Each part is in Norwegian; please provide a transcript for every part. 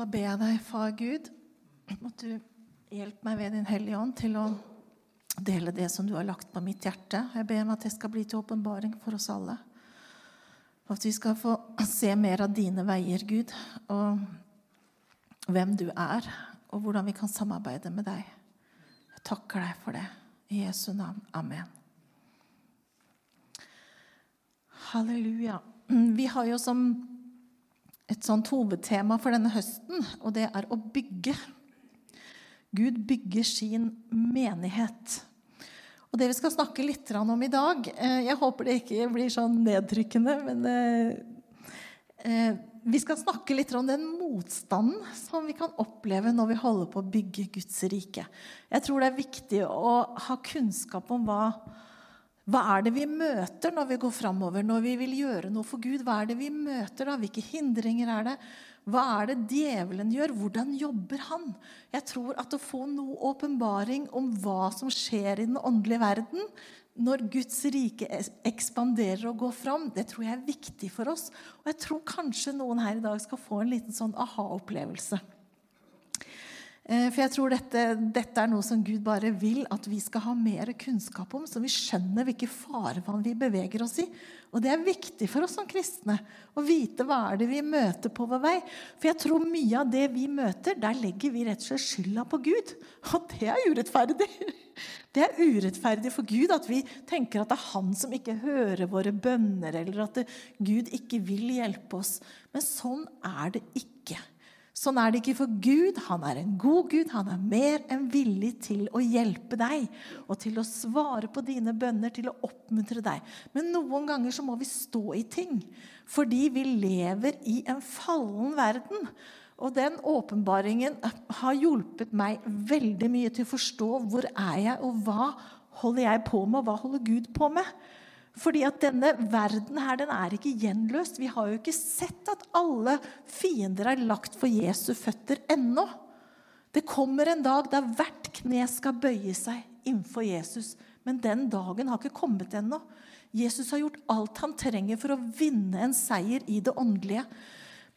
bare be deg, far Gud, at du hjelper meg ved Din Hellige Ånd til å dele det som du har lagt på mitt hjerte. Jeg ber om at det skal bli til åpenbaring for oss alle. Og at vi skal få se mer av dine veier, Gud, og hvem du er, og hvordan vi kan samarbeide med deg. Jeg takker deg for det. I Jesu navn. Amen. Halleluja. Vi har jo som et sånt hovedtema for denne høsten, og det er å bygge. Gud bygger sin menighet. Og det vi skal snakke litt om i dag eh, Jeg håper det ikke blir sånn nedtrykkende, men eh, eh, vi skal snakke litt om den motstanden som vi kan oppleve når vi holder på å bygge Guds rike. Jeg tror det er viktig å ha kunnskap om hva hva er det vi møter når vi går framover, når vi vil gjøre noe for Gud? Hva er det vi møter da? Hvilke hindringer er det? Hva er det djevelen gjør? Hvordan jobber han? Jeg tror at å få noe åpenbaring om hva som skjer i den åndelige verden når Guds rike ekspanderer og går fram, det tror jeg er viktig for oss. Og jeg tror kanskje noen her i dag skal få en liten sånn aha-opplevelse. Eh, for jeg tror dette, dette, er noe som Gud bare vil at vi skal ha mer kunnskap om, så vi skjønner hvilke farevann vi beveger oss i. Og det er viktig for oss som kristne å vite hva er det vi møter på vår vei. For jeg tror mye av det vi møter, der legger vi rett og slett skylda på Gud. Og det er urettferdig. Det er urettferdig for Gud at vi tenker at det er han som ikke hører våre bønner, eller at Gud ikke vil hjelpe oss. Men sånn er det ikke. Sånn er det ikke for Gud. Han er en god Gud. Han er mer enn villig til å hjelpe deg og til å svare på dine bønner, til å oppmuntre deg. Men noen ganger så må vi stå i ting fordi vi lever i en fallen verden. Og den åpenbaringen har hjulpet meg veldig mye til å forstå hvor er jeg, og hva holder jeg på med, og hva holder Gud på med. Fordi at denne verden her, den er ikke gjenløst. Vi har jo ikke sett at alle fiender er lagt for Jesu føtter ennå. Det kommer en dag der hvert kne skal bøye seg innenfor Jesus. Men den dagen har ikke kommet ennå. Jesus har gjort alt han trenger for å vinne en seier i det åndelige.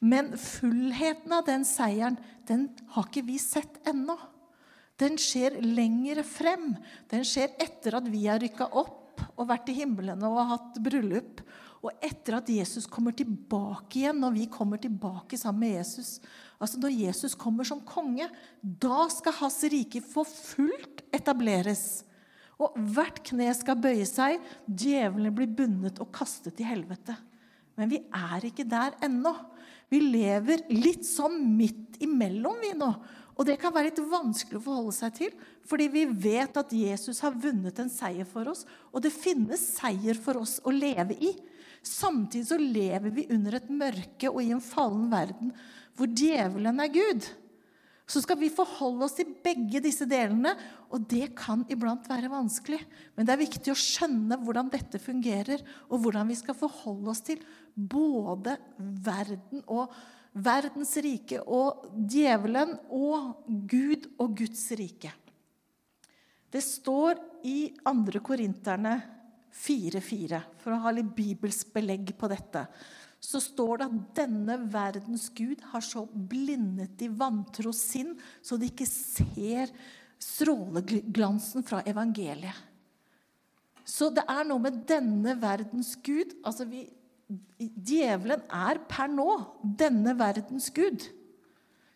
Men fullheten av den seieren, den har ikke vi sett ennå. Den skjer lenger frem. Den skjer etter at vi har rykka opp og vært i himmelen og hatt bryllup. Og etter at Jesus kommer tilbake igjen, når vi kommer tilbake sammen med Jesus Altså Når Jesus kommer som konge, da skal hans rike for fullt etableres. Og hvert kne skal bøye seg, djevlene blir bundet og kastet i helvete. Men vi er ikke der ennå. Vi lever litt sånn midt imellom, vi nå. Og det kan være litt vanskelig å forholde seg til, fordi vi vet at Jesus har vunnet en seier for oss, og det finnes seier for oss å leve i. Samtidig så lever vi under et mørke og i en fallen verden hvor djevelen er Gud. Så skal vi forholde oss til begge disse delene, og det kan iblant være vanskelig. Men det er viktig å skjønne hvordan dette fungerer, og hvordan vi skal forholde oss til både verden og verdens rike og djevelen og Gud og Guds rike. Det står i 2. Korinterne 4,4, for å ha litt bibelsk belegg på dette, så står det at denne verdens Gud har så blindet de vantro sinn, så de ikke ser stråleglansen fra evangeliet. Så det er noe med denne verdens Gud altså vi Djevelen er per nå denne verdens gud.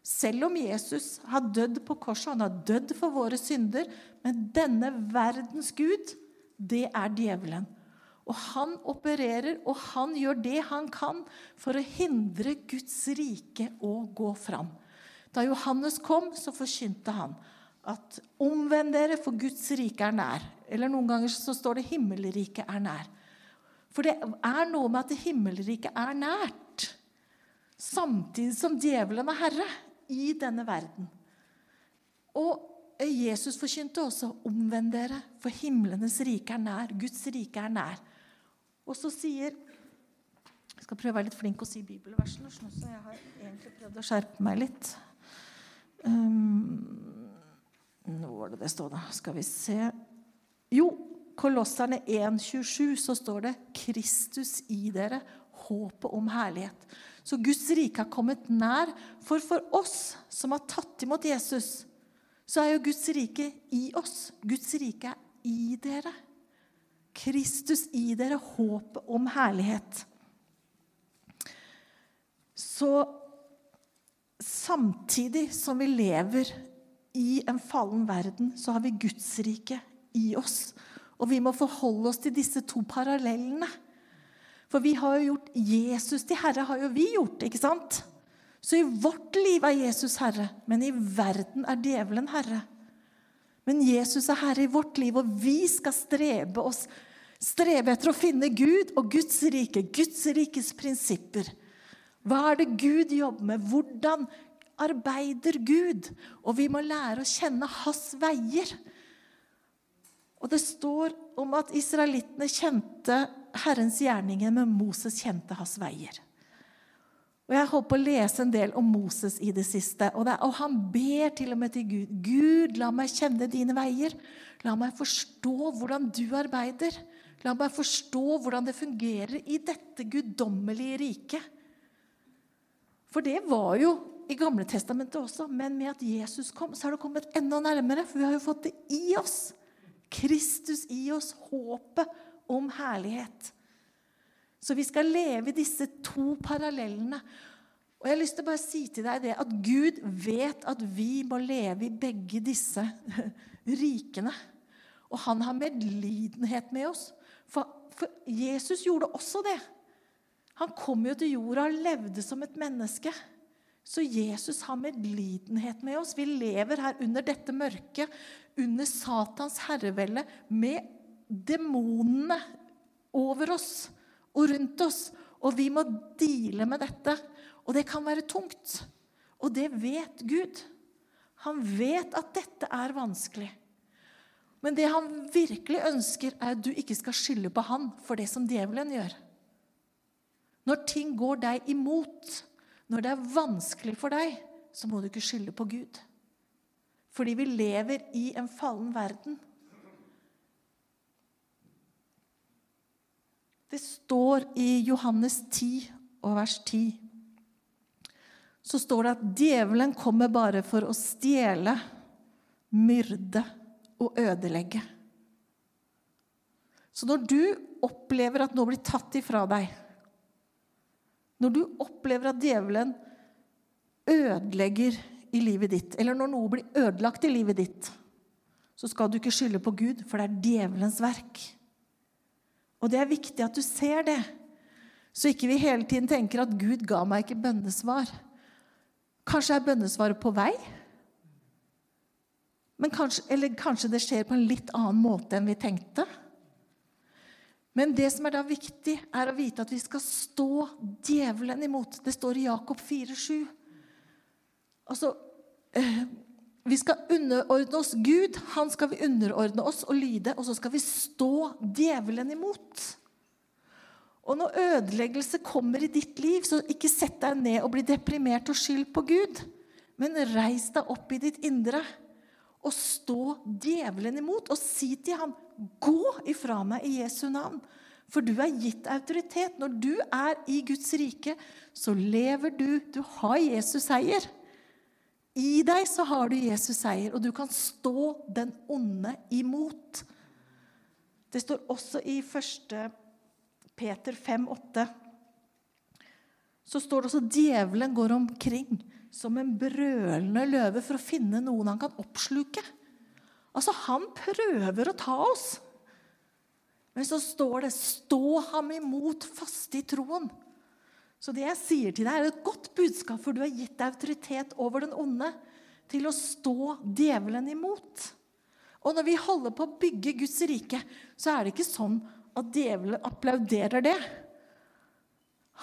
Selv om Jesus har dødd på korset, han har dødd for våre synder, men denne verdens gud, det er djevelen. Og han opererer, og han gjør det han kan for å hindre Guds rike å gå fram. Da Johannes kom, så forkynte han at 'omvend dere, for Guds rike er nær'. Eller noen ganger så står det 'himmelriket er nær'. For det er noe med at himmelriket er nært. Samtidig som djevelen er herre i denne verden. Og Jesus forkynte også 'omvend dere, for himlenes rike er nær'. Guds rike er nær. Og så sier Jeg skal prøve å være litt flink å si bibelversene, så jeg har egentlig prøvd å skjerpe meg litt. Um, nå var det det stod, da. Skal vi se Jo, Kolosserne 1,27 så står det 'Kristus i dere, håpet om herlighet'. Så Guds rike har kommet nær. For for oss som har tatt imot Jesus, så er jo Guds rike i oss. Guds rike er i dere. Kristus i dere, håpet om herlighet. Så samtidig som vi lever i en fallen verden, så har vi Guds rike i oss. Og vi må forholde oss til disse to parallellene. For vi har jo gjort Jesus til herre, har jo vi gjort, ikke sant? Så i vårt liv er Jesus herre, men i verden er djevelen herre. Men Jesus er herre i vårt liv, og vi skal strebe oss strebe etter å finne Gud og Guds rike, Guds rikes prinsipper. Hva er det Gud jobber med? Hvordan arbeider Gud? Og vi må lære å kjenne hans veier. Og det står om at israelittene kjente Herrens gjerninger, men Moses kjente hans veier. Og Jeg håper å lese en del om Moses i det siste. Og, det, og, han ber til og med til Gud. Gud, la meg kjenne dine veier. La meg forstå hvordan du arbeider. La meg forstå hvordan det fungerer i dette guddommelige riket. For det var jo i Gamle Testamentet også, men med at Jesus kom, så har det kommet enda nærmere. For vi har jo fått det i oss. Kristus i oss, håpet om herlighet. Så vi skal leve i disse to parallellene. Og jeg har lyst til å bare si til deg det at Gud vet at vi må leve i begge disse rikene. Og han har medlidenhet med oss. For, for Jesus gjorde også det. Han kom jo til jorda og levde som et menneske. Så Jesus har medlidenhet med oss. Vi lever her under dette mørket, under Satans herrevelde, med demonene over oss og rundt oss. Og vi må deale med dette. Og det kan være tungt. Og det vet Gud. Han vet at dette er vanskelig. Men det han virkelig ønsker, er at du ikke skal skylde på han for det som djevelen gjør. Når ting går deg imot, når det er vanskelig for deg, så må du ikke skylde på Gud. Fordi vi lever i en fallen verden. Det står i Johannes 10 og vers 10 så står det at djevelen kommer bare for å stjele, myrde og ødelegge. Så når du opplever at noe blir tatt ifra deg, når du opplever at djevelen ødelegger i livet ditt, eller når noe blir ødelagt i livet ditt, så skal du ikke skylde på Gud, for det er djevelens verk. Og det er viktig at du ser det, så ikke vi hele tiden tenker at Gud ga meg ikke bønnesvar. Kanskje er bønnesvaret på vei? Kanskje, eller kanskje det skjer på en litt annen måte enn vi tenkte? Men det som er da viktig, er å vite at vi skal stå djevelen imot. Det står i Jakob 4,7. Altså eh, vi skal underordne oss Gud. Han skal vi underordne oss og lyde. Og så skal vi stå djevelen imot. Og når ødeleggelse kommer i ditt liv, så ikke sett deg ned og bli deprimert og skyld på Gud. Men reis deg opp i ditt indre og stå djevelen imot. Og si til ham, 'Gå ifra meg i Jesu navn'. For du er gitt autoritet. Når du er i Guds rike, så lever du. Du har Jesus seier. I deg så har du Jesus seier, og du kan stå den onde imot. Det står også i 1. Peter 5,8. Så står det også djevelen går omkring som en brølende løve for å finne noen han kan oppsluke. Altså, han prøver å ta oss. Men så står det 'stå ham imot faste i troen'. Så det jeg sier til deg, er et godt budskap, for du har gitt deg autoritet over den onde til å stå djevelen imot. Og når vi holder på å bygge Guds rike, så er det ikke sånn at djevelen applauderer det.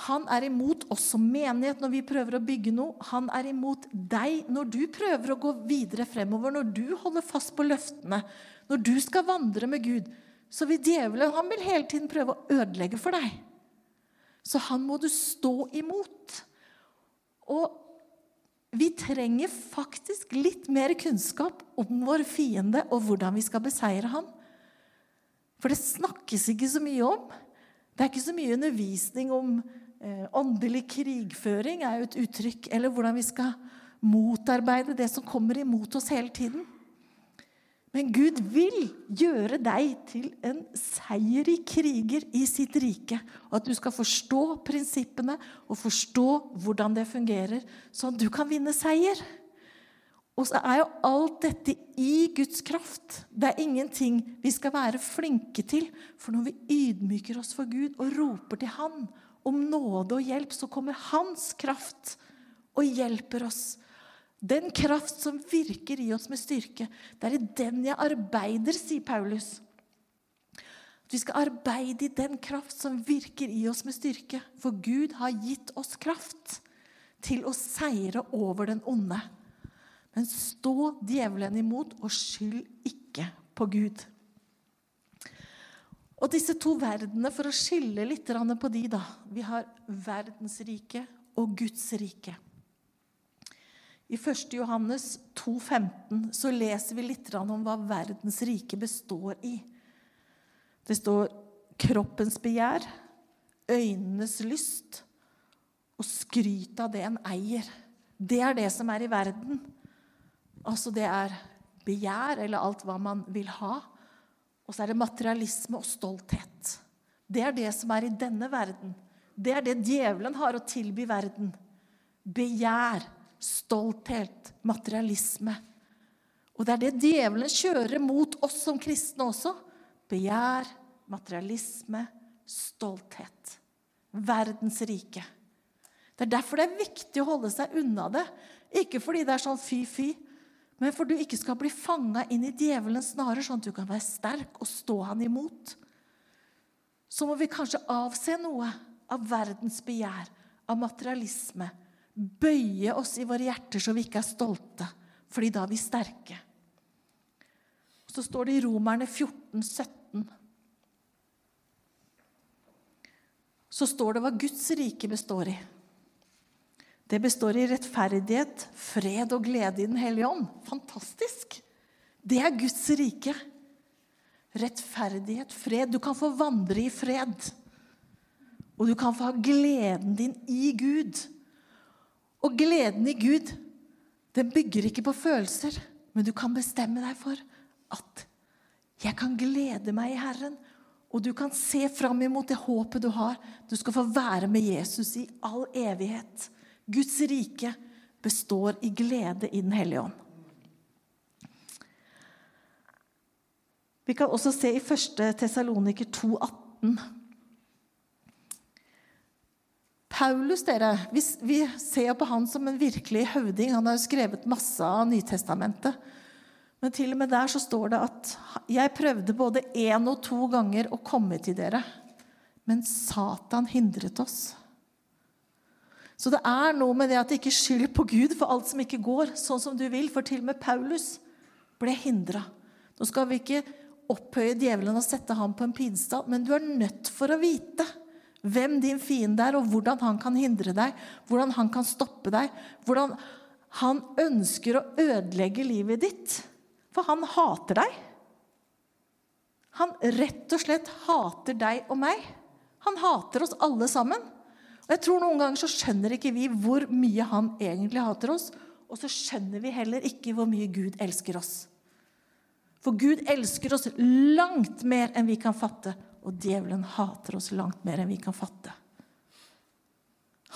Han er imot oss som menighet når vi prøver å bygge noe. Han er imot deg når du prøver å gå videre fremover, når du holder fast på løftene, når du skal vandre med Gud. Så vil djevelen han vil hele tiden prøve å ødelegge for deg. Så han må du stå imot. Og vi trenger faktisk litt mer kunnskap om vår fiende og hvordan vi skal beseire ham. For det snakkes ikke så mye om. Det er ikke så mye undervisning om eh, åndelig krigføring er jo et uttrykk. Eller hvordan vi skal motarbeide det som kommer imot oss hele tiden. Men Gud vil gjøre deg til en seierrik kriger i sitt rike. Og at du skal forstå prinsippene og forstå hvordan det fungerer, sånn at du kan vinne seier. Og så er jo alt dette i Guds kraft. Det er ingenting vi skal være flinke til. For når vi ydmyker oss for Gud og roper til Han om nåde og hjelp, så kommer Hans kraft og hjelper oss. Den kraft som virker i oss med styrke. Det er i den jeg arbeider, sier Paulus. Vi skal arbeide i den kraft som virker i oss med styrke. For Gud har gitt oss kraft til å seire over den onde. Men stå djevelen imot, og skyld ikke på Gud. Og disse to verdenene, for å skille litt på de, da Vi har verdensriket og Guds rike. I 1. Johannes 2,15 så leser vi litt om hva verdens rike består i. Det står kroppens begjær, øynenes lyst og skryt av det en eier. Det er det som er i verden. Altså det er begjær, eller alt hva man vil ha. Og så er det materialisme og stolthet. Det er det som er i denne verden. Det er det djevelen har å tilby verden. Begjær stolthet, materialisme. Og det er det djevelen kjører mot oss som kristne også. Begjær, materialisme, stolthet. Verdens rike. Det er derfor det er viktig å holde seg unna det. Ikke fordi det er sånn fy-fy, men for du ikke skal bli fanga inn i djevelens snarer, sånn at du kan være sterk og stå han imot. Så må vi kanskje avse noe av verdens begjær, av materialisme, bøye oss i våre hjerter så vi ikke er stolte, fordi da er vi sterke. Så står det i Romerne 14, 17. Så står det hva Guds rike består i. Det består i rettferdighet, fred og glede i Den hellige ånd. Fantastisk! Det er Guds rike. Rettferdighet, fred. Du kan få vandre i fred. Og du kan få ha gleden din i Gud. Og gleden i Gud, den bygger ikke på følelser, men du kan bestemme deg for at jeg kan glede meg i Herren. Og du kan se fram imot det håpet du har. Du skal få være med Jesus i all evighet. Guds rike består i glede i Den hellige ånd. Vi kan også se i 1. Tesaloniker 2,18. Paulus, dere, vi, vi ser på han som en virkelig høvding. Han har jo skrevet masse av Nytestamentet. Men til og med der så står det at 'jeg prøvde både én og to ganger å komme til dere', men Satan hindret oss. Så det er noe med det at ikke skylder på Gud for alt som ikke går sånn som du vil. For til og med Paulus ble hindra. Nå skal vi ikke opphøye djevelen og sette ham på en pidestall, men du er nødt for å vite hvem din fiende er, og hvordan han kan hindre deg, hvordan han kan stoppe deg, hvordan han ønsker å ødelegge livet ditt. For han hater deg. Han rett og slett hater deg og meg. Han hater oss alle sammen. Og jeg tror Noen ganger så skjønner ikke vi hvor mye han egentlig hater oss, og så skjønner vi heller ikke hvor mye Gud elsker oss. For Gud elsker oss langt mer enn vi kan fatte, og djevelen hater oss langt mer enn vi kan fatte.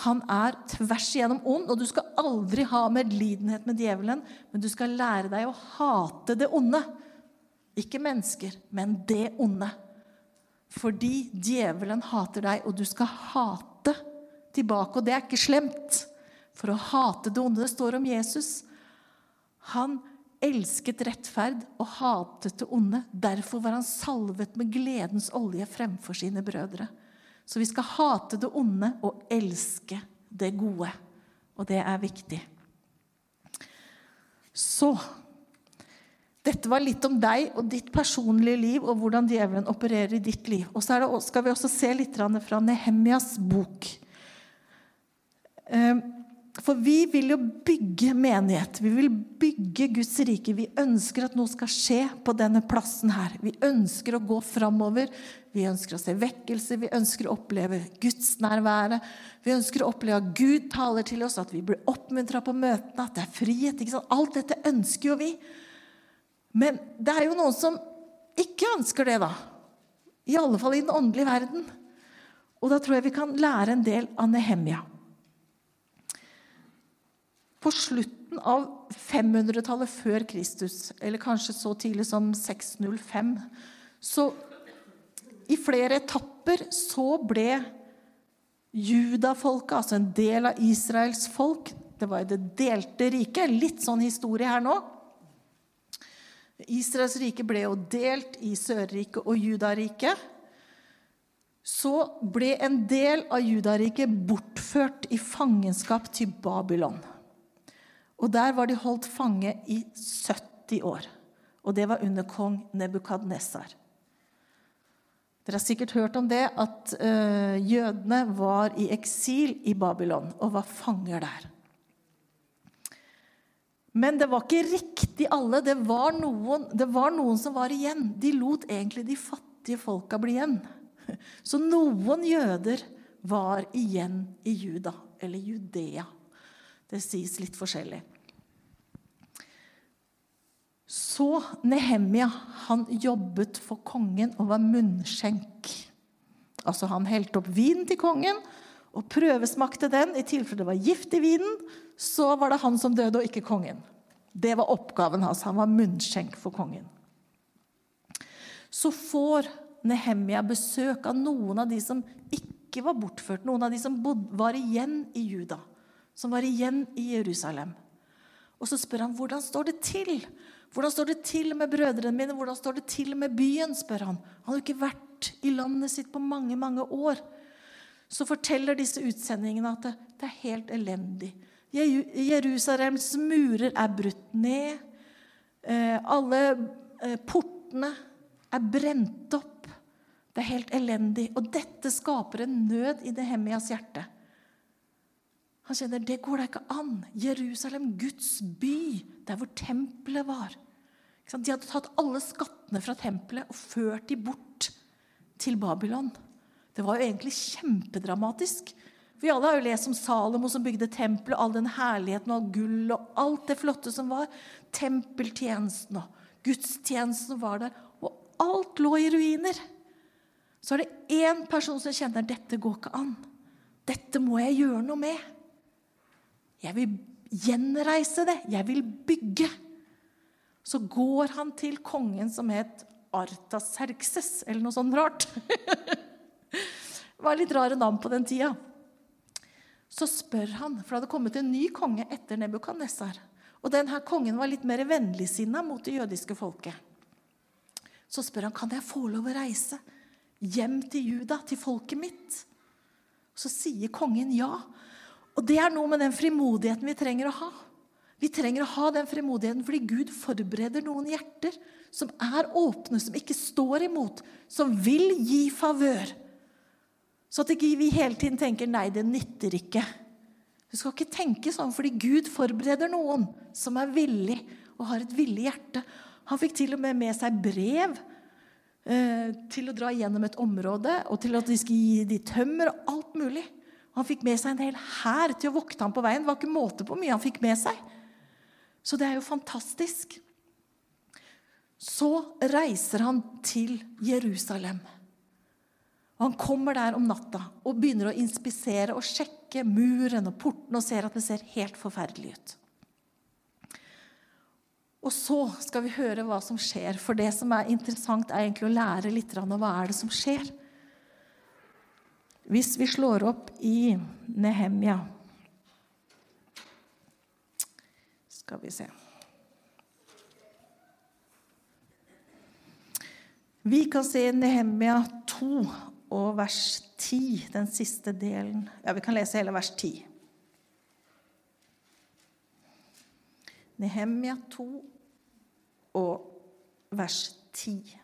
Han er tvers igjennom ond, og du skal aldri ha medlidenhet med djevelen, men du skal lære deg å hate det onde. Ikke mennesker, men det onde. Fordi djevelen hater deg, og du skal hate tilbake. Og det er ikke slemt. For å hate det onde Det står om Jesus. Han elsket rettferd og hatet det onde. Derfor var han salvet med gledens olje fremfor sine brødre. Så vi skal hate det onde og elske det gode. Og det er viktig. Så dette var litt om deg og ditt personlige liv og hvordan djevelen opererer i ditt liv. Og så det, skal vi også se litt fra Nehemjas bok. For vi vil jo bygge menighet. Vi vil bygge Guds rike. Vi ønsker at noe skal skje på denne plassen her. Vi ønsker å gå framover. Vi ønsker å se vekkelse. Vi ønsker å oppleve gudsnærværet. Vi ønsker å oppleve at Gud taler til oss, at vi blir oppmuntra på møtene, at det er frihet. Alt dette ønsker jo vi. Men det er jo noen som ikke ønsker det, da. I alle fall i den åndelige verden. Og da tror jeg vi kan lære en del av Nehemia. På slutten av 500-tallet før Kristus, eller kanskje så tidlig som 605, så i flere etapper så ble judafolket, altså en del av Israels folk Det var jo det delte riket. Litt sånn historie her nå. Israels rike ble jo delt i Sørriket og Judariket. Så ble en del av Judariket bortført i fangenskap til Babylon. Og der var de holdt fange i 70 år. Og det var under kong Nebukadnesar. Dere har sikkert hørt om det at uh, jødene var i eksil i Babylon og var fanger der. Men det var ikke riktig alle. Det var, noen, det var noen som var igjen. De lot egentlig de fattige folka bli igjen. Så noen jøder var igjen i Juda, eller Judea. Det sies litt forskjellig. Så Nehemia han jobbet for kongen og var munnskjenk. Altså Han helte opp vin til kongen og prøvesmakte den. I tilfelle det var gift i vinen, så var det han som døde, og ikke kongen. Det var oppgaven hans. Han var munnskjenk for kongen. Så får Nehemia besøk av noen av de som ikke var bortført, noen av de som var igjen i Juda som var igjen i Jerusalem. Og så spør han hvordan står det til. Hvordan står det til med brødrene mine? Hvordan står det til med byen? spør Han Han hadde ikke vært i landet sitt på mange mange år. Så forteller disse utsendingene at det, det er helt elendig. Jerusalems murer er brutt ned. Eh, alle eh, portene er brent opp. Det er helt elendig. Og dette skaper en nød i Nehemias hjerte. Han kjenner det går da ikke an. Jerusalem, Guds by, der hvor tempelet var. De hadde tatt alle skattene fra tempelet og ført de bort til Babylon. Det var jo egentlig kjempedramatisk. Vi alle har jo lest om Salomo som bygde tempelet, all den herligheten og all gull og alt det flotte som var. Tempeltjenesten og gudstjenesten var der. Og alt lå i ruiner. Så er det én person som kjenner dette går ikke an. Dette må jeg gjøre noe med. Jeg vil gjenreise det. Jeg vil bygge. Så går han til kongen som het Artaserkses, eller noe sånt rart. det var litt rare navn på den tida. Så spør han, for det hadde kommet en ny konge etter Nebukadnessar. Og denne kongen var litt mer vennligsinna mot det jødiske folket. Så spør han kan jeg få lov å reise hjem til Juda, til folket mitt. Så sier kongen ja. Og det er noe med den frimodigheten vi trenger å ha. Vi trenger å ha den frimodigheten fordi Gud forbereder noen hjerter som er åpne, som ikke står imot, som vil gi favør. Så at ikke vi hele tiden tenker 'nei, det nytter ikke'. Du skal ikke tenke sånn fordi Gud forbereder noen som er villig og har et villig hjerte. Han fikk til og med med seg brev eh, til å dra gjennom et område, og til at de skulle gi de tømmer og alt mulig. Han fikk med seg en hel hær til å vokte ham på veien. Det var ikke måte på mye han fikk med seg. Så det er jo fantastisk. Så reiser han til Jerusalem. Han kommer der om natta og begynner å inspisere og sjekke muren og porten og ser at det ser helt forferdelig ut. Og så skal vi høre hva som skjer, for det som er interessant, er egentlig å lære litt om hva er det som skjer. Hvis vi slår opp i Nehemia Skal vi se Vi kan se Nehemia 2 og vers 10, den siste delen. Ja, vi kan lese hele vers 10. Nehemia 2 og vers 10.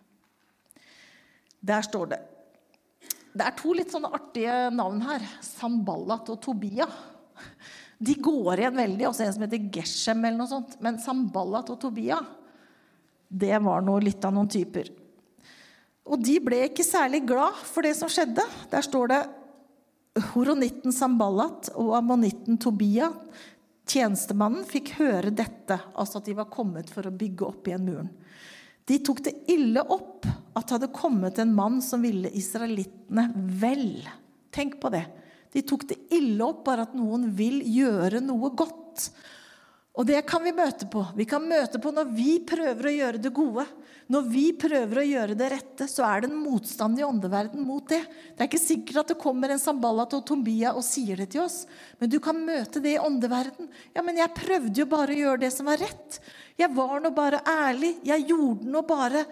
Der står det det er to litt sånne artige navn her. Samballat og Tobia. De går igjen veldig. Også en som heter Geshem eller noe sånt. Men Samballat og Tobia, det var noe litt av noen typer. Og de ble ikke særlig glad for det som skjedde. Der står det Horonitten Samballat og ammonitten Tobia, tjenestemannen, fikk høre dette, altså at de var kommet for å bygge opp igjen muren. De tok det ille opp at det hadde kommet en mann som ville israelittene vel. Tenk på det. De tok det ille opp bare at noen vil gjøre noe godt. Og det kan vi møte på. Vi kan møte på når vi prøver å gjøre det gode. Når vi prøver å gjøre det rette, så er det en motstand i åndeverden mot det. Det er ikke sikkert at det kommer en Sambalat og Tombia og sier det til oss, men du kan møte det i åndeverden. Ja, men jeg prøvde jo bare å gjøre det som var rett. Jeg var nå bare ærlig. Jeg gjorde nå bare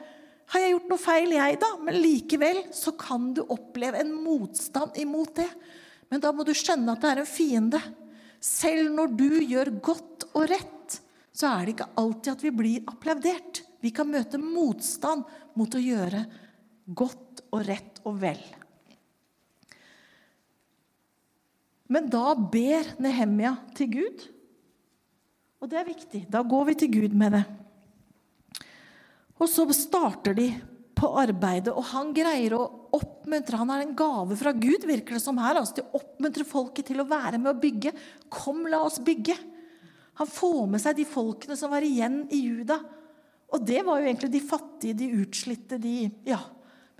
Har jeg gjort noe feil, jeg, da? Men likevel så kan du oppleve en motstand imot det. Men da må du skjønne at det er en fiende. Selv når du gjør godt og rett, så er det ikke alltid at vi blir applaudert. Vi kan møte motstand mot å gjøre godt og rett og vel. Men da ber Nehemia til Gud. Og det er viktig. Da går vi til Gud med det. Og så starter de på arbeidet, og han greier å oppmuntre. Han er en gave fra Gud, virker det som her, altså til å folket til å være med å bygge. Kom, la oss bygge. Han får med seg de folkene som var igjen i Juda. Og det var jo egentlig de fattige, de utslitte, de Ja.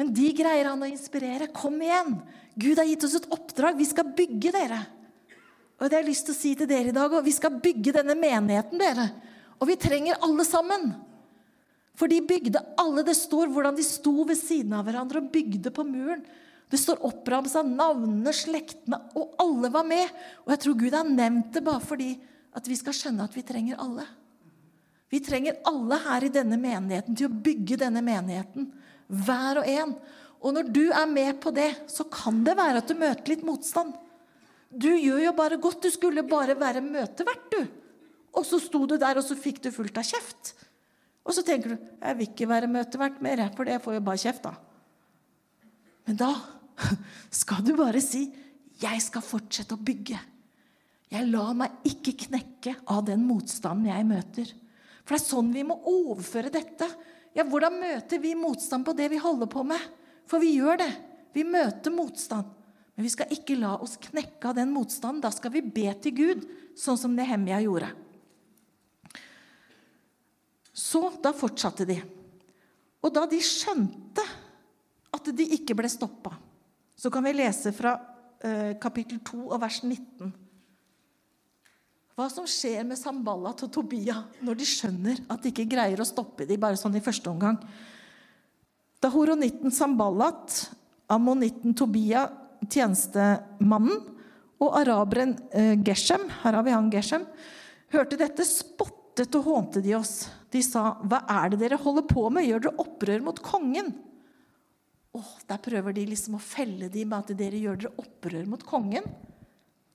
Men de greier han å inspirere. Kom igjen! Gud har gitt oss et oppdrag. Vi skal bygge dere. Og det har jeg lyst til å si til dere i dag Og Vi skal bygge denne menigheten, dere. Og vi trenger alle sammen. For de bygde alle. Det står hvordan de sto ved siden av hverandre og bygde på muren. Det står oppramsa navnene, slektene, og alle var med. Og jeg tror Gud har nevnt det bare fordi at vi skal skjønne at vi trenger alle. Vi trenger alle her i denne menigheten til å bygge denne menigheten. Hver og en. Og når du er med på det, så kan det være at du møter litt motstand. Du gjør jo bare godt. Du skulle bare være møtevert, du. Og så sto du der, og så fikk du fullt av kjeft. Og så tenker du jeg vil ikke være møtevert mer, for det får jo bare kjeft da. Men da skal du bare si jeg skal fortsette å bygge. Jeg lar meg ikke knekke av den motstanden jeg møter. For det er sånn vi må overføre dette. Ja, Hvordan møter vi motstand på det vi holder på med? For vi gjør det. Vi møter motstand. Men vi skal ikke la oss knekke av den motstanden. Da skal vi be til Gud, sånn som Nehemia gjorde. Så da fortsatte de. Og da de skjønte at de ikke ble stoppa, så kan vi lese fra eh, kapittel 2 og vers 19. Hva som skjer med Samballat og Tobia når de skjønner at de ikke greier å stoppe dem bare sånn i første omgang. Da horonitten Samballat, ammonitten Tobia, tjenestemannen, og araberen eh, Geshem, her har vi han Geshem, hørte dette, spottet og hånte de oss. De sa, 'Hva er det dere holder på med? Gjør dere opprør mot kongen?' Åh, Der prøver de liksom å felle dem med at dere gjør dere opprør mot kongen.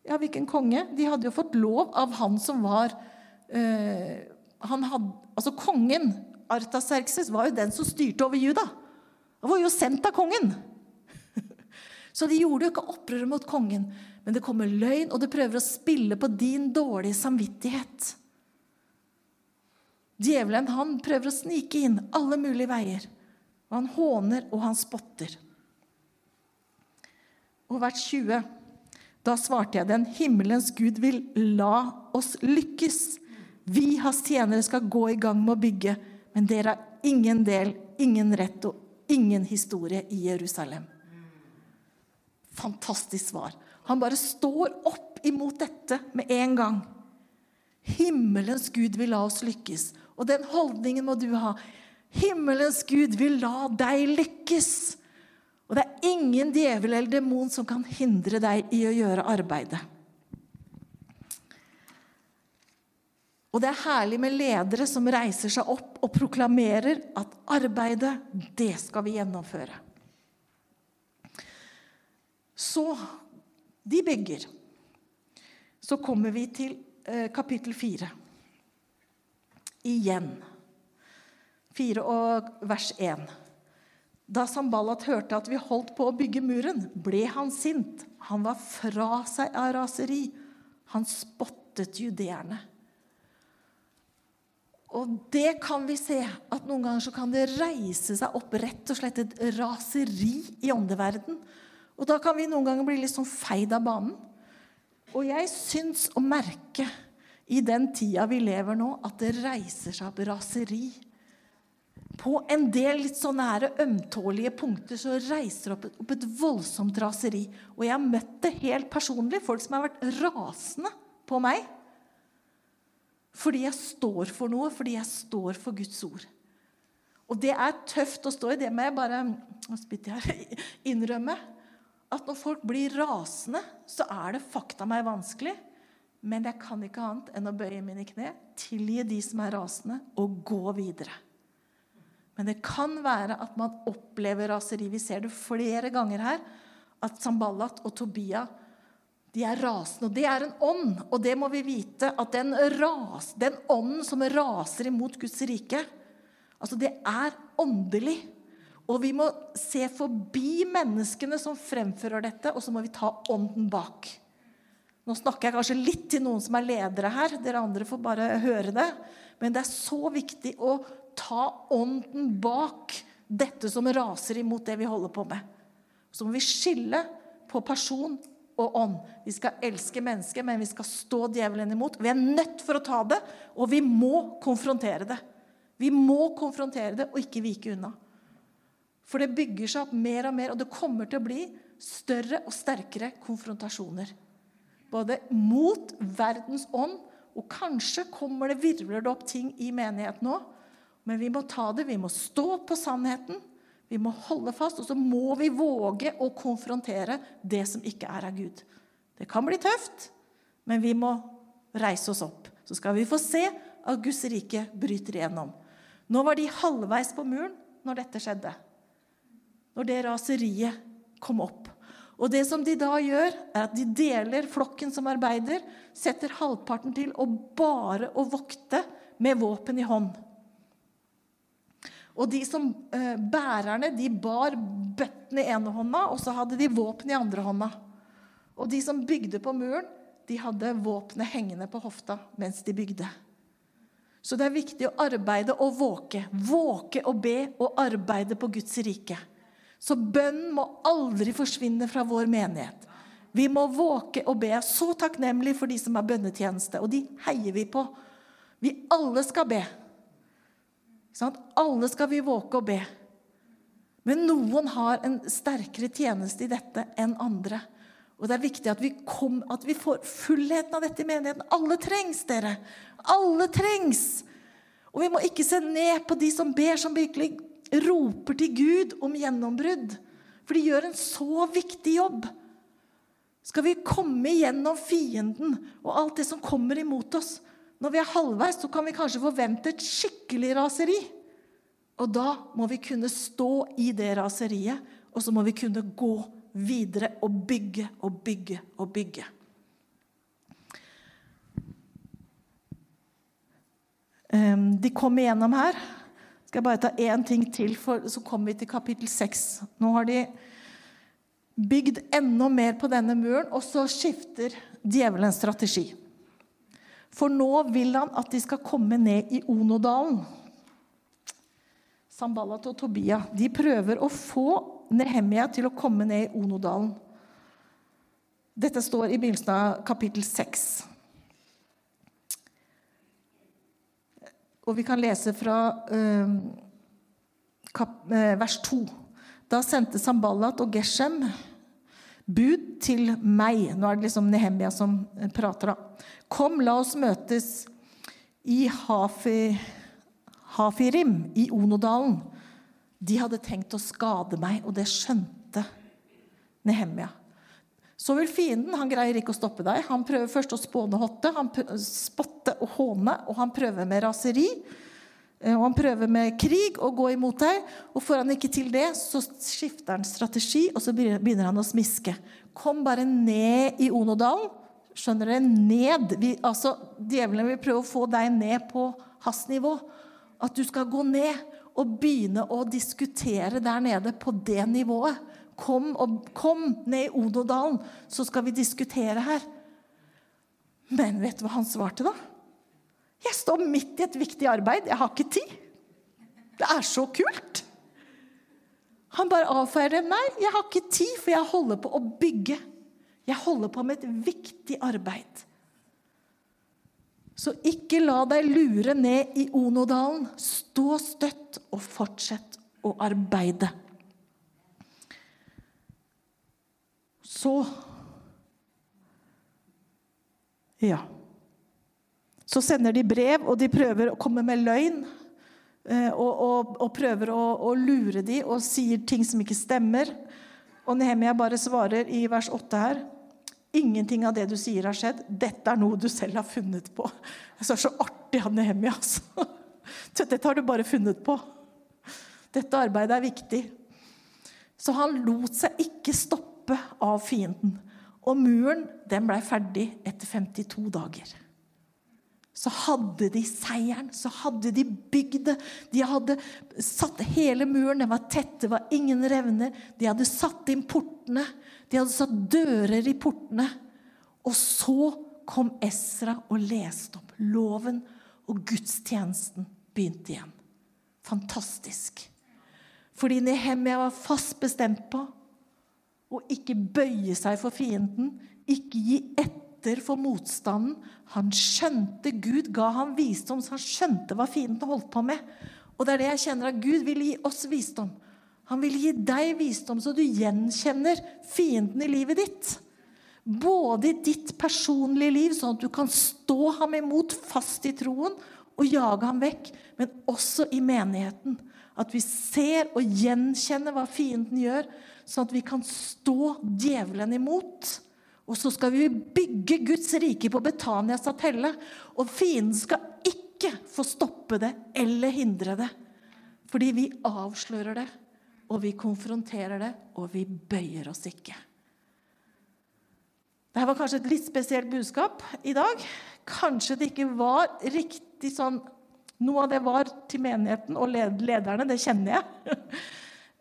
Ja, hvilken konge? De hadde jo fått lov av han som var øh, han hadde, Altså kongen, Artaserkses, var jo den som styrte over Juda. Han var jo sendt av kongen. Så de gjorde jo ikke opprør mot kongen. Men det kommer løgn, og det prøver å spille på din dårlige samvittighet. Djevelen han prøver å snike inn alle mulige veier. Og han håner og han spotter. Og vers 20. Da svarte jeg den, himmelens Gud vil la oss lykkes. Vi, hans tjenere, skal gå i gang med å bygge, men dere har ingen del, ingen rett og ingen historie i Jerusalem. Fantastisk svar. Han bare står opp imot dette med en gang. Himmelens Gud vil la oss lykkes. Og den holdningen må du ha. Himmelens Gud vil la deg lykkes. Og det er ingen djevel eller demon som kan hindre deg i å gjøre arbeidet. Og det er herlig med ledere som reiser seg opp og proklamerer at arbeidet, det skal vi gjennomføre. Så de bygger. Så kommer vi til eh, kapittel fire igjen. 4 og vers 1. Da Sambalat hørte at vi holdt på å bygge muren, ble han sint. Han var fra seg av raseri. Han spottet judeerne. Og det kan vi se, at noen ganger så kan det reise seg opp rett og slett et raseri i åndeverden. Og da kan vi noen ganger bli litt sånn feid av banen. Og jeg syns å merke i den tida vi lever nå, at det reiser seg opp raseri. På en del litt så nære ømtålige punkter så reiser det opp et, voldsomt raseri. Og jeg har møtt det helt personlig, folk som har vært rasende på meg. Fordi jeg står for noe, fordi jeg står for Guds ord. Og det er tøft å stå i. Det må jeg bare innrømme. At når folk blir rasende, så er det fakta meg vanskelig. Men jeg kan ikke annet enn å bøye mine kne, tilgi de som er rasende, og gå videre. Men det kan være at man opplever raseri. Vi ser det flere ganger her. At Samballat og Tobia de er rasende. Og det er en ånd, og det må vi vite. At den, ras, den ånden som raser imot Guds rike, altså det er åndelig. Og vi må se forbi menneskene som fremfører dette, og så må vi ta ånden bak. Nå snakker jeg kanskje litt til noen som er ledere her. Dere andre får bare høre det. Men det er så viktig å ta ånden bak dette som raser imot det vi holder på med. Så må vi skille på person og ånd. Vi skal elske mennesket, men vi skal stå djevelen imot. Vi er nødt for å ta det, og vi må konfrontere det. Vi må konfrontere det og ikke vike unna. For det bygger seg opp mer og mer, og det kommer til å bli større og sterkere konfrontasjoner. Både mot verdens ånd, og kanskje kommer det, virvler det opp ting i menigheten nå. Men vi må ta det, vi må stå på sannheten. Vi må holde fast, og så må vi våge å konfrontere det som ikke er av Gud. Det kan bli tøft, men vi må reise oss opp. Så skal vi få se at Guds rike bryter igjennom. Nå var de halvveis på muren når dette skjedde. Når det raseriet kom opp. Og det som de da gjør, er at de deler flokken som arbeider, setter halvparten til å bare å vokte med våpen i hånd. Og de som eh, Bærerne de bar bøttene i ene hånda, og så hadde de våpen i andre hånda. Og de som bygde på muren, de hadde våpenet hengende på hofta mens de bygde. Så det er viktig å arbeide og våke. Våke og be og arbeide på Guds rike. Så bønnen må aldri forsvinne fra vår menighet. Vi må våke og be. Så takknemlig for de som har bønnetjeneste, og de heier vi på. Vi alle skal be. Sånn alle skal vi våke og be. Men noen har en sterkere tjeneste i dette enn andre. Og det er viktig at vi, kom, at vi får fullheten av dette i menigheten. Alle trengs, dere. Alle trengs. Og vi må ikke se ned på de som ber, som virkelig roper til Gud om gjennombrudd. For de gjør en så viktig jobb. Skal vi komme igjennom fienden og alt det som kommer imot oss, når vi er halvveis, så kan vi kanskje forvente et skikkelig raseri. Og da må vi kunne stå i det raseriet, og så må vi kunne gå videre og bygge og bygge og bygge. Ehm, de kom igjennom her. Skal jeg bare ta én ting til, for så kommer vi til kapittel 6. Nå har de bygd enda mer på denne muren, og så skifter djevelen strategi. For nå vil han at de skal komme ned i Onodalen. Sambalat og Tobia de prøver å få Nehemia til å komme ned i Onodalen. Dette står i begynnelsen av kapittel 6. Og vi kan lese fra eh, kap, eh, vers 2. Da sendte Samballat og Geshem bud til meg. Nå er det liksom Nehemia som prater, da. Kom, la oss møtes i Hafi, Hafirim i Onodalen. De hadde tenkt å skade meg, og det skjønte Nehemia. Så vil fienden han greier ikke å stoppe deg. Han prøver først å spåne hotte, han spotte og håne, og han prøver med raseri. Eh, og han prøver med krig å gå imot deg. Og får han ikke til det, så skifter han strategi, og så begynner han å smiske. Kom bare ned i Onodalen. Skjønner dere? Ned. Vi, altså, Djevelen vil prøve å få deg ned på hans nivå. At du skal gå ned og begynne å diskutere der nede på det nivået. Kom, og, kom ned i Ododalen, så skal vi diskutere her. Men vet du hva han svarte, da? Jeg står midt i et viktig arbeid. Jeg har ikke tid. Det er så kult. Han bare avfeier det. Nei, jeg har ikke tid, for jeg holder på å bygge. Jeg holder på med et viktig arbeid. Så ikke la deg lure ned i Onodalen. Stå støtt og fortsett å arbeide. Så Ja. Så sender de brev, og de prøver å komme med løgn. Eh, og, og, og prøver å, å, lure de og sier ting som ikke stemmer. Og Nehemia bare svarer i vers 8 her Ingenting av det du sier, har skjedd. Dette er noe du selv har funnet på. Det er så artig av Nehemia, altså. Dette har du bare funnet på. Dette arbeidet er viktig. Så han lot seg ikke stoppe av fienden. Og muren den blei ferdig etter 52 dager så hadde de seieren, så hadde de bygd det. De hadde satt hele muren, den var tett, det var ingen revner. De hadde satt inn portene, de hadde satt dører i portene. Og så kom Esra og leste opp loven, og gudstjenesten begynte igjen. Fantastisk. Fordi Nehemia var fast bestemt på å ikke bøye seg for fienden, ikke gi etter for motstanden. Han skjønte Gud ga ham visdom, så han skjønte hva fienden holdt på med. Og det er det jeg kjenner at Gud vil gi oss visdom. Han vil gi deg visdom, så du gjenkjenner fienden i livet ditt. Både i ditt personlige liv, sånn at du kan stå ham imot fast i troen og jage ham vekk, men også i menigheten. At vi ser og gjenkjenner hva fienden gjør, sånn at vi kan stå djevelen imot. Og så skal vi bygge Guds rike på Betanias satelle. Og fienden skal ikke få stoppe det eller hindre det. Fordi vi avslører det, og vi konfronterer det, og vi bøyer oss ikke. Dette var kanskje et litt spesielt budskap i dag. Kanskje det ikke var riktig sånn Noe av det var til menigheten og lederne, det kjenner jeg.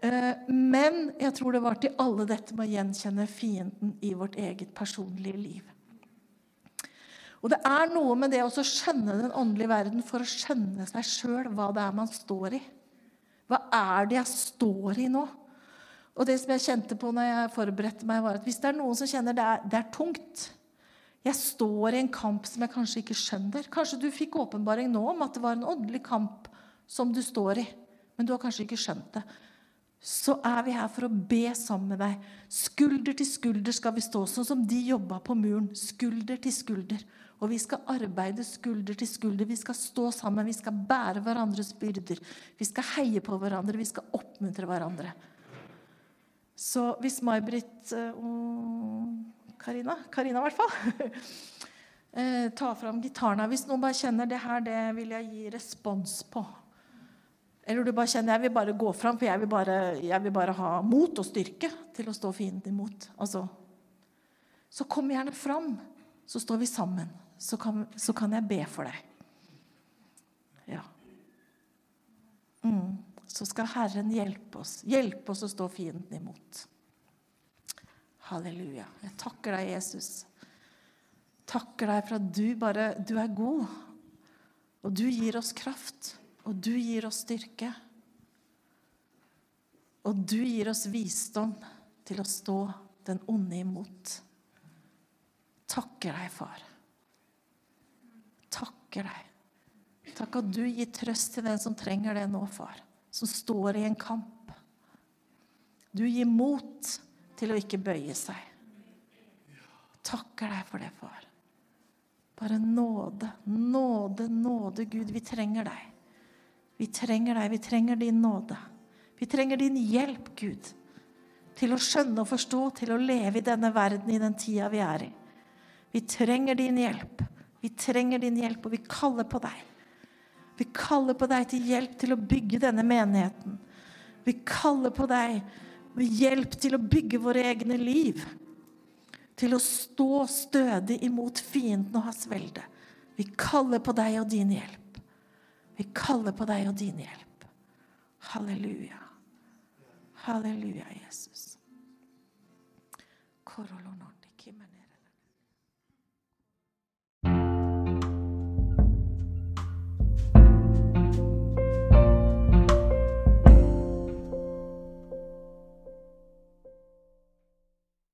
Eh, men jeg tror det var til alle dette med å gjenkjenne fienden i vårt eget personlige liv. Og det er noe med det å skjønne den åndelige verden for å skjønne seg sjøl hva det er man står i. Hva er det jeg står i nå? Og det som jeg kjente på når jeg forberedte meg, var at hvis det er noen som kjenner det er, det er tungt Jeg står i en kamp som jeg kanskje ikke skjønner. Kanskje du fikk åpenbaring nå om at det var en åndelig kamp som du står i, men du har kanskje ikke skjønt det så er vi her for å be sammen med deg. Skulder til skulder skal vi stå, sånn som de jobba på muren. Skulder til skulder. Og vi skal arbeide skulder til skulder. Vi skal stå sammen, vi skal bære hverandres byrder. Vi skal heie på hverandre, vi skal oppmuntre hverandre. Så hvis May-Britt øh, Karina Karina, i hvert fall. Eh, tar fram gitaren Hvis noen bare kjenner det her, det vil jeg gi respons på. Eller du bare kjenner jeg vil bare gå fram, for jeg vil bare, jeg vil bare ha mot og styrke til å stå fienden imot. Altså, så kom gjerne fram, så står vi sammen. Så kan, så kan jeg be for deg. Ja. Mm. Så skal Herren hjelpe oss. Hjelpe oss å stå fienden imot. Halleluja. Jeg takker deg, Jesus. Takker deg for at du bare Du er god, og du gir oss kraft. Og du gir oss styrke. Og du gir oss visdom til å stå den onde imot. Takker deg, far. Takker deg. Takk at du gir trøst til den som trenger det nå, far. Som står i en kamp. Du gir mot til å ikke bøye seg. Takker deg for det, far. Bare nåde, nåde, nåde, Gud. Vi trenger deg. Vi trenger deg. Vi trenger din nåde. Vi trenger din hjelp, Gud, til å skjønne og forstå, til å leve i denne verden i den tida vi er i. Vi trenger din hjelp. Vi trenger din hjelp, og vi kaller på deg. Vi kaller på deg til hjelp til å bygge denne menigheten. Vi kaller på deg med hjelp til å bygge våre egne liv. Til å stå stødig imot fienden og hans velde. Vi kaller på deg og din hjelp. Vi kaller på deg og din hjelp. Halleluja. Halleluja, Jesus. Korolonordikimene.